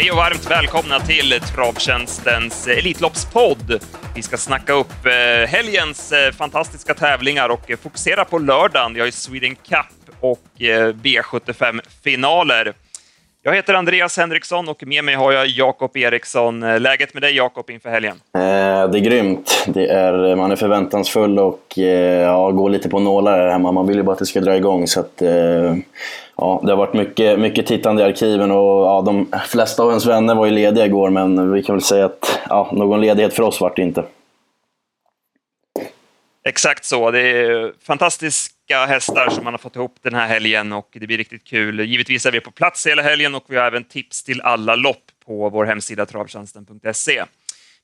Hej och varmt välkomna till Travtjänstens Elitloppspodd. Vi ska snacka upp eh, helgens eh, fantastiska tävlingar och eh, fokusera på lördagen. Vi har ju Sweden Cup och eh, V75-finaler. Jag heter Andreas Henriksson och med mig har jag Jakob Eriksson. Läget med dig Jakob inför helgen? Eh, det är grymt. Det är, man är förväntansfull och eh, ja, går lite på nålar här hemma. Man vill ju bara att det ska dra igång. Så att, eh, ja, det har varit mycket, mycket tittande i arkiven och ja, de flesta av ens vänner var ju lediga igår men vi kan väl säga att ja, någon ledighet för oss vart det inte. Exakt så. Det är fantastiska hästar som man har fått ihop den här helgen och det blir riktigt kul. Givetvis är vi på plats hela helgen och vi har även tips till alla lopp på vår hemsida travtjänsten.se.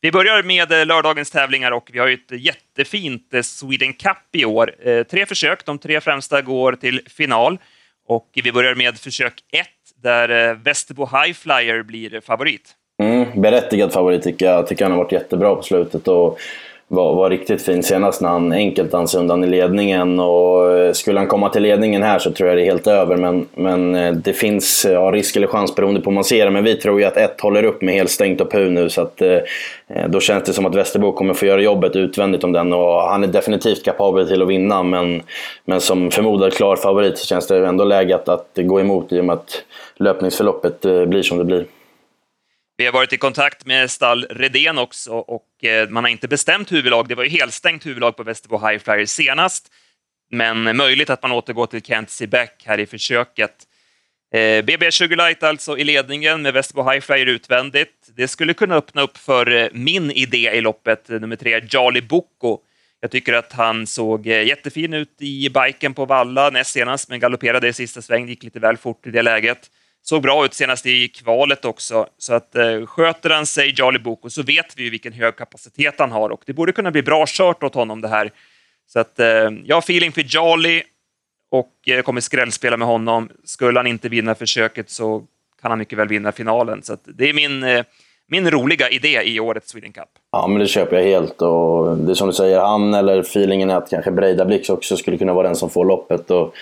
Vi börjar med eh, lördagens tävlingar och vi har ju ett jättefint eh, Sweden Cup i år. Eh, tre försök, de tre främsta går till final. Och vi börjar med försök 1 där Västerbo High Flyer blir favorit. Mm, berättigad favorit tycker jag. Jag tycker han har varit jättebra på slutet. Och var, var riktigt fin senast när han enkelt dansade sig undan i ledningen. Och eh, skulle han komma till ledningen här så tror jag det är helt över. Men, men eh, det finns eh, ja, risk eller chans beroende på hur man ser det. Men vi tror ju att ett håller upp med helt stängt och pu nu. Så att, eh, då känns det som att Västerbo kommer få göra jobbet utvändigt om den. Och han är definitivt kapabel till att vinna. Men, men som förmodad klar favorit så känns det ändå läge att, att gå emot i och med att löpningsförloppet blir som det blir. Vi har varit i kontakt med stall Redén också och eh, man har inte bestämt huvudlag. Det var ju helstängt huvudlag på Västerbo High Flyer senast, men möjligt att man återgår till Kent Back här i försöket. Eh, BB Sugarlight alltså i ledningen med Västerbo High Flyer utvändigt. Det skulle kunna öppna upp för eh, min idé i loppet, nummer tre, Charlie Boko. Jag tycker att han såg jättefin ut i biken på Valla näst senast, men galopperade i sista sväng, gick lite väl fort i det läget. Såg bra ut senast i kvalet också, så att eh, sköter han sig, Charlie Boko, så vet vi ju vilken hög kapacitet han har och det borde kunna bli bra kört åt honom det här. Så att eh, jag har feeling för Charlie och eh, kommer skrällspela med honom. Skulle han inte vinna försöket så kan han mycket väl vinna finalen. Så det är min, eh, min roliga idé i årets Sweden Cup. Ja, men det köper jag helt. Och det är som du säger, han eller feelingen är att kanske Breida Blix också skulle kunna vara den som får loppet. Och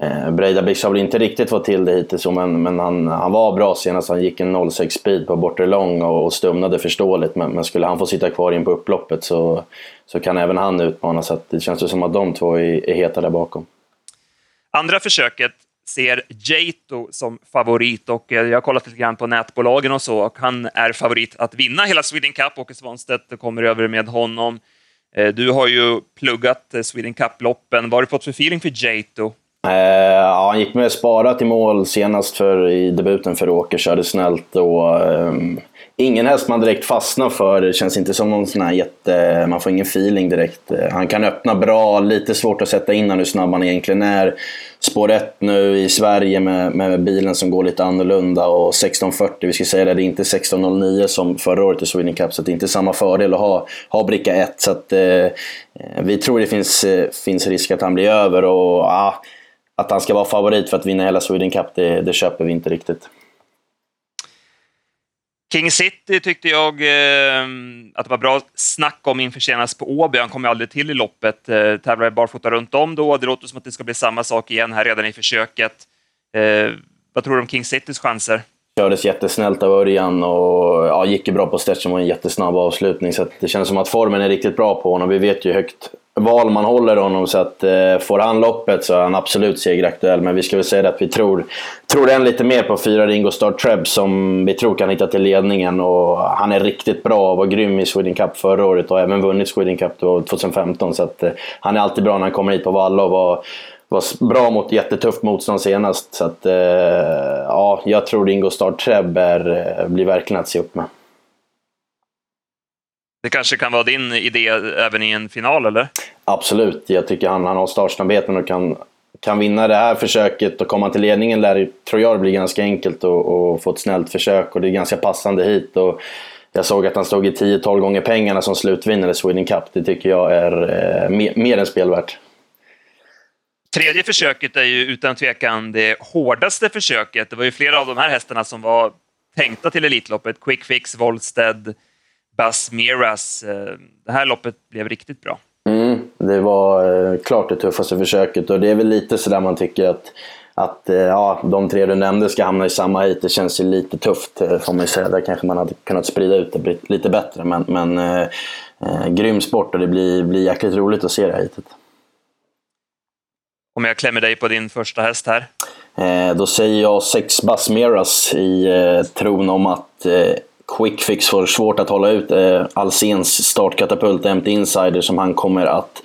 Eh, Breidablik har väl inte riktigt fått till det hittills, men, men han, han var bra senast. Han gick en 06 speed på bortre lång och, och stumnade förståeligt. Men, men, skulle han få sitta kvar in på upploppet så, så kan även han utmana. Så det känns ju som att de två är, är heta där bakom. Andra försöket ser Jato som favorit och eh, jag har kollat lite grann på nätbolagen och så och han är favorit att vinna hela Sweden Cup. Åke Svanstedt kommer över med honom. Eh, du har ju pluggat eh, Sweden Cup-loppen. Vad har du fått för feeling för Jato? Eh, ja, han gick med sparat i mål senast för, i debuten för Åker, körde snällt och um, ingen häst man direkt fastnar för. Det känns inte som någon sån här jätte... Man får ingen feeling direkt. Eh, han kan öppna bra, lite svårt att sätta in hur snabb han egentligen är. Spår 1 nu i Sverige med, med bilen som går lite annorlunda och 1640, vi ska säga det, det är inte 1609 som förra året i Sweden Cup så det är inte samma fördel att ha, ha bricka 1. Så att, eh, vi tror det finns, eh, finns risk att han blir över och ah, att han ska vara favorit för att vinna hela Sweden Cup, det, det köper vi inte riktigt. King City tyckte jag eh, att det var bra snack om inför senast på Åby. Han kom ju aldrig till i loppet. Eh, tävlade barfota runt om då. Det låter som att det ska bli samma sak igen här redan i försöket. Eh, vad tror du om King Citys chanser? Kördes jättesnällt av Örjan och ja, gick ju bra på stretchen och en jättesnabb avslutning. Så det känns som att formen är riktigt bra på honom. Vi vet ju högt val man håller honom så att eh, får han loppet så är han absolut segeraktuell. Men vi ska väl säga att vi tror, tror än lite mer på fyra Ringo Star Treb som vi tror kan hitta till ledningen. Och han är riktigt bra och var grym i Sweden Cup förra året och även vunnit Sweden Cup 2015. Så att, eh, han är alltid bra när han kommer hit på Valla och var, var bra mot jättetufft motstånd senast. Så att, eh, ja, jag tror Ringo Star Treb är, eh, blir verkligen att se upp med. Det kanske kan vara din idé även i en final, eller? Absolut. Jag tycker han, han har startsnabbheten och kan, kan vinna det här försöket och komma till ledningen lär, tror jag, blir ganska enkelt och, få ett snällt försök och det är ganska passande hit. Och jag såg att han stod i 10-12 gånger pengarna som slutvinnare i Sweden Cup. Det tycker jag är eh, mer, mer än spelvärt. Tredje försöket är ju utan tvekan det hårdaste försöket. Det var ju flera av de här hästarna som var tänkta till Elitloppet. Quick Fix, Volsted, Bas Miras. Eh, det här loppet blev riktigt bra. Mm, det var eh, klart det tuffaste försöket och det är väl lite sådär man tycker att att ja, de tre du nämnde ska hamna i samma heat, det känns ju lite tufft får man säga. Där kanske man hade kunnat sprida ut det lite bättre. Men, men eh, grym sport och det blir, blir jäkligt roligt att se det här heatet. Om jag klämmer dig på din första häst här? Eh, då säger jag sex Basmeras i eh, tron om att eh, Quickfix för svårt att hålla ut eh, Alsens startkatapult MT Insider som han kommer att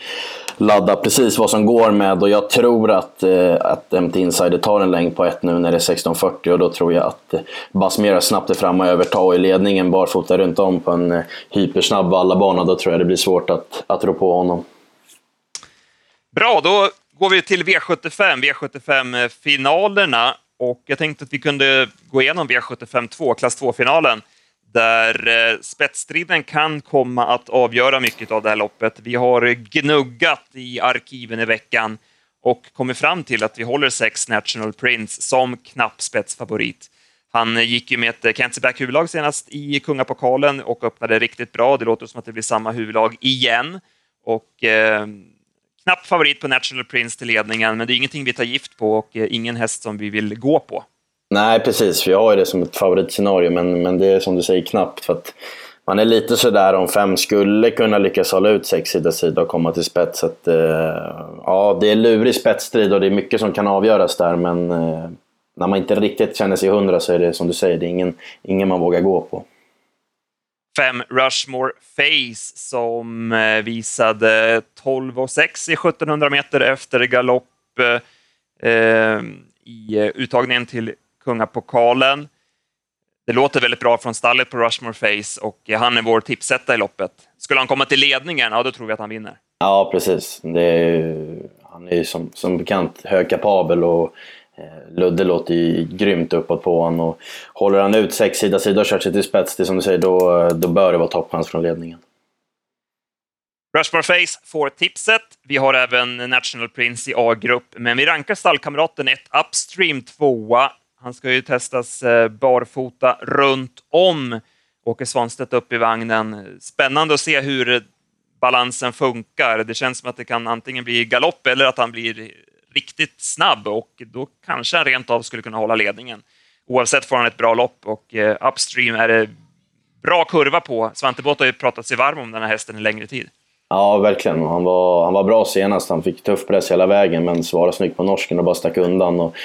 ladda precis vad som går med och jag tror att, eh, att MT Insider tar en längd på ett nu när det är 16.40 och då tror jag att eh, Basmera snabbt är framme och övertar i ledningen barfota runt om på en eh, hypersnabb vallabana. Då tror jag det blir svårt att, att rå på honom. Bra, då går vi till V75, V75-finalerna. Och jag tänkte att vi kunde gå igenom V75 2, klass 2-finalen, där eh, spetsstriden kan komma att avgöra mycket av det här loppet. Vi har gnuggat i arkiven i veckan och kommit fram till att vi håller sex National Prince som knapp spetsfavorit. Han gick ju med ett eh, Cancerback huvudlag senast i Kungapokalen och öppnade riktigt bra. Det låter som att det blir samma huvudlag igen. Och eh, knapp favorit på National Prince till ledningen, men det är ingenting vi tar gift på och eh, ingen häst som vi vill gå på. Nej, precis. Vi har ju det som ett favoritscenario, men, men det är som du säger knappt. För att man är lite sådär om fem skulle kunna lyckas hålla ut sex sida sida och komma till spets. Att, eh, ja, det är lurig spetsstrid och det är mycket som kan avgöras där, men eh, när man inte riktigt känner sig hundra så är det som du säger, det är ingen, ingen man vågar gå på fem Rushmore Face som eh, visade 12 och 6 i 1700 meter efter galopp eh, i eh, uttagningen till Kungapokalen. Det låter väldigt bra från stallet på Rushmore Face och han är vår tipsetta i loppet. Skulle han komma till ledningen, ja då tror vi att han vinner. Ja, precis. Är, han är ju som, som bekant högkapabel och Eh, Ludde låter ju grymt uppåt på honom och håller han ut sex sida sida och kör sig till spets, det som du säger, då, då bör det vara toppchans från ledningen. Rushmore Face får tipset. Vi har även National Prince i A-grupp, men vi rankar stallkamraten ett Upstream tvåa. Han ska ju testas eh, barfota runt om. Åke Svanstedt upp i vagnen. Spännande att se hur balansen funkar. Det känns som att det kan antingen bli galopp eller att han blir riktigt snabb och då kanske han rent av skulle kunna hålla ledningen. Oavsett får han ett bra lopp och eh, upstream är det bra kurva på. Svante Båth har ju pratat sig varm om den här hästen en längre tid. Ja, verkligen. Han var, han var bra senast. Han fick tuff press hela vägen men svarade snyggt på norsken och bara stack undan. Och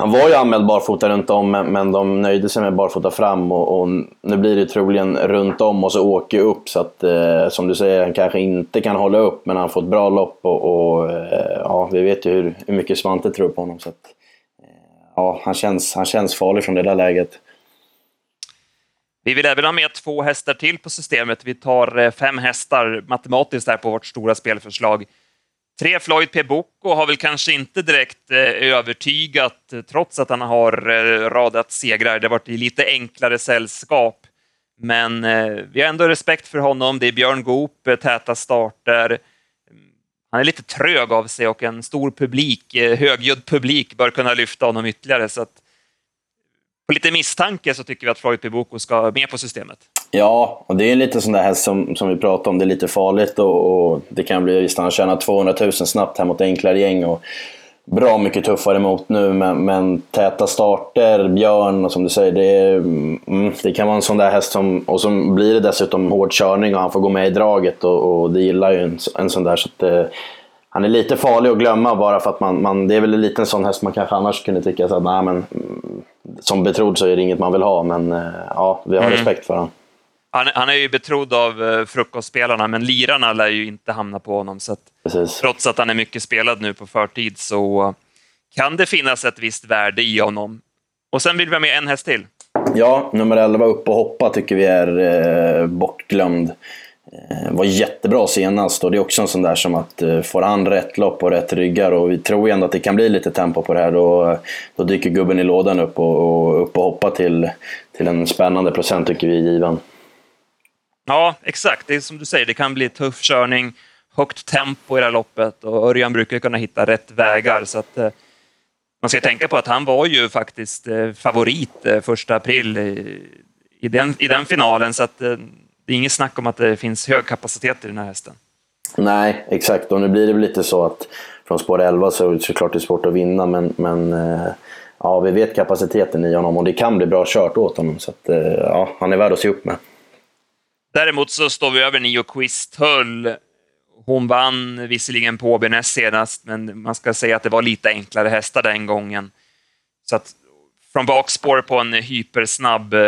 han var ju anmäld barfota runt om, men de nöjde sig med barfota fram och, och nu blir det troligen runt om och så åker upp. Så att, eh, som du säger, han kanske inte kan hålla upp, men han får ett bra lopp och, och eh, ja, vi vet ju hur, hur mycket Svante tror på honom. Så att, eh, ja, han, känns, han känns farlig från det där läget. Vi vill även ha med två hästar till på systemet. Vi tar eh, fem hästar matematiskt här på vårt stora spelförslag. Tre Floyd P. Bocco har väl kanske inte direkt eh, övertygat, eh, trots att han har eh, radat segrar. Det har varit i lite enklare sällskap. Men vi har ändå respekt för honom. Det är Björn Goop, täta starter. Han är lite trög av sig och en stor publik, högljudd publik, bör kunna lyfta honom ytterligare. Så att, på lite misstanke så tycker vi att Floyd P. Ska med på systemet. Ja, och det är lite sån där häst som, som vi pratade om, det är lite farligt och, och det kan bli, visst han tjänar 200 000 snabbt här mot enklare gäng och bra mycket tuffare mot nu, men, men täta starter, Björn och som du säger, det, är, mm, det kan vara en sån där häst som, och så blir det dessutom hård körning och han får gå med i draget och, och det gillar ju en, en sån där. Så att, eh, han är lite farlig att glömma bara för att man, man, det är väl en sån häst man kanske annars kunde tycka att nej, men, mm, som betrodd så är det inget man vill ha, men eh, ja, vi har mm. respekt för honom. Han, han, är ju betrodd av uh, frukostspelarna, men lirarna lär ju inte hamna på honom. Så att, trots att han är mycket spelad nu på förtid så kan det finnas ett visst värde i honom. Och sen vill vi ha med en häst till. Ja, nummer 11 upp och hoppa tycker vi är eh, bortglömd. Eh, var jättebra senast och det är också en sån där som att eh, får han rätt lopp och rätt ryggar och vi tror ju ändå att det kan bli lite tempo på det här då, då dyker gubben i lådan upp och, och upp och hoppa till, till en spännande procent tycker vi är given. Ja, exakt. Det är som du säger, det kan bli tuff körning, högt tempo i det här loppet och Örjan brukar kunna hitta rätt vägar. Så att, eh, man ska tänka på att han var ju faktiskt eh, favorit eh, första april i, i, den, i den finalen, så att, eh, det är inget snack om att det finns hög kapacitet i den här hästen. Nej, exakt. Och nu blir det väl lite så att från spår 11 så är det såklart det är svårt att vinna, men, men eh, ja, vi vet kapaciteten i honom och det kan bli bra kört åt honom. Så att, eh, ja, han är värd att se upp med. Däremot så står vi över Nio Quisthöll. Hon vann visserligen på BNS senast, men man ska säga att det var lite enklare hästar den gången. Så att från bakspår på en hypersnabb eh,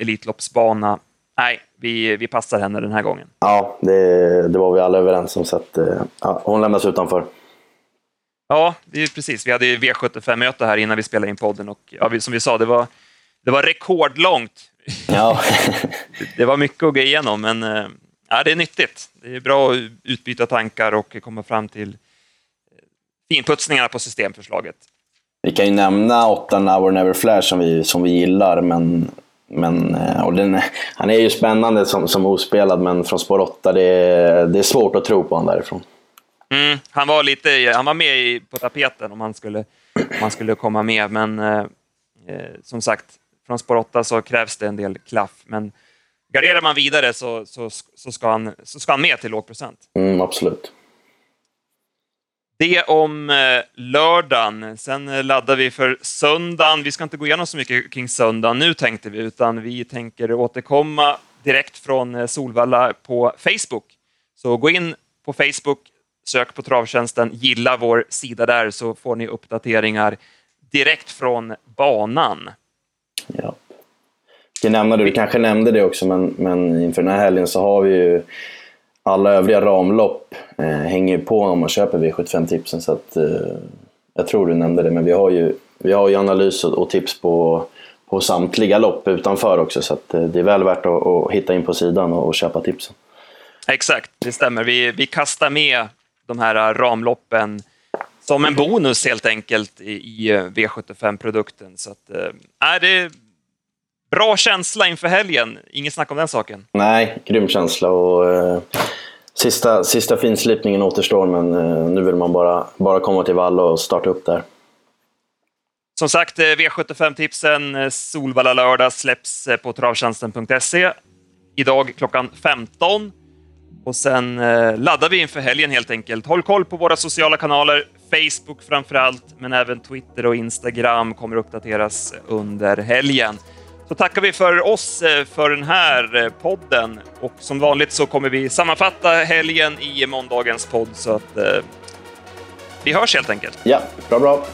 Elitloppsbana, nej, vi, vi passar henne den här gången. Ja, det, det var vi alla överens om, så att, eh, ja, hon lämnas utanför. Ja, det är precis. Vi hade V75-möte här innan vi spelade in podden och ja, som vi sa, det var, det var rekordlångt. Ja. det var mycket att gå igenom, men eh, ja, det är nyttigt. Det är bra att utbyta tankar och komma fram till finputsningar på systemförslaget. Vi kan ju nämna 8 Now or Never Flash som vi, som vi gillar, men, men eh, och den, han är ju spännande som, som ospelad, men från spår 8, det, det är svårt att tro på honom därifrån. Mm, han var lite, han var med på tapeten om han skulle, om han skulle komma med, men eh, eh som sagt, från spår 8 så krävs det en del klaff. Men garderar man vidare så, så, så, ska, han, så ska han med till låg procent. Mm, absolut. Det om eh, lördagen. Sen eh, laddar vi för söndagen. Vi ska inte gå igenom så mycket kring söndagen nu tänkte vi, utan vi tänker återkomma direkt från eh, Solvalla på Facebook. Så gå in på Facebook, sök på Travtjänsten, gilla vår sida där så får ni uppdateringar direkt från banan. Ja. Jag nämnde, du kanske nämnde det också, men, men inför den här helgen så har vi ju alla övriga ramlopp eh, hänger på om man köper V75-tipsen. Så att, eh, jag tror du nämnde det, men vi har ju, vi har ju analys och, och tips på, på samtliga lopp utanför också. Så att, eh, det är väl värt att, att, hitta in på sidan och, och köpa tipsen. Exakt, det stämmer. Vi, vi kastar med de här eh, ramloppen som en bonus helt enkelt i, eh, V75-produkten. Så att, äh, det är bra känsla inför helgen. Inget snack om den saken. Nej, grym känsla och eh, sista, sista finslipningen återstår, men eh, nu vill man bara, bara komma till Valla och starta upp där. Som sagt, V75-tipsen Solvalla lördag släpps på travtjänsten.se idag klockan 15. Och sen laddar vi inför helgen helt enkelt. Håll koll på våra sociala kanaler, Facebook framför allt, men även Twitter och Instagram kommer uppdateras under helgen. Så tackar vi för oss eh, för den här eh, podden och som vanligt så kommer vi sammanfatta helgen i måndagens podd så att eh, vi hörs helt enkelt. Ja, bra bra.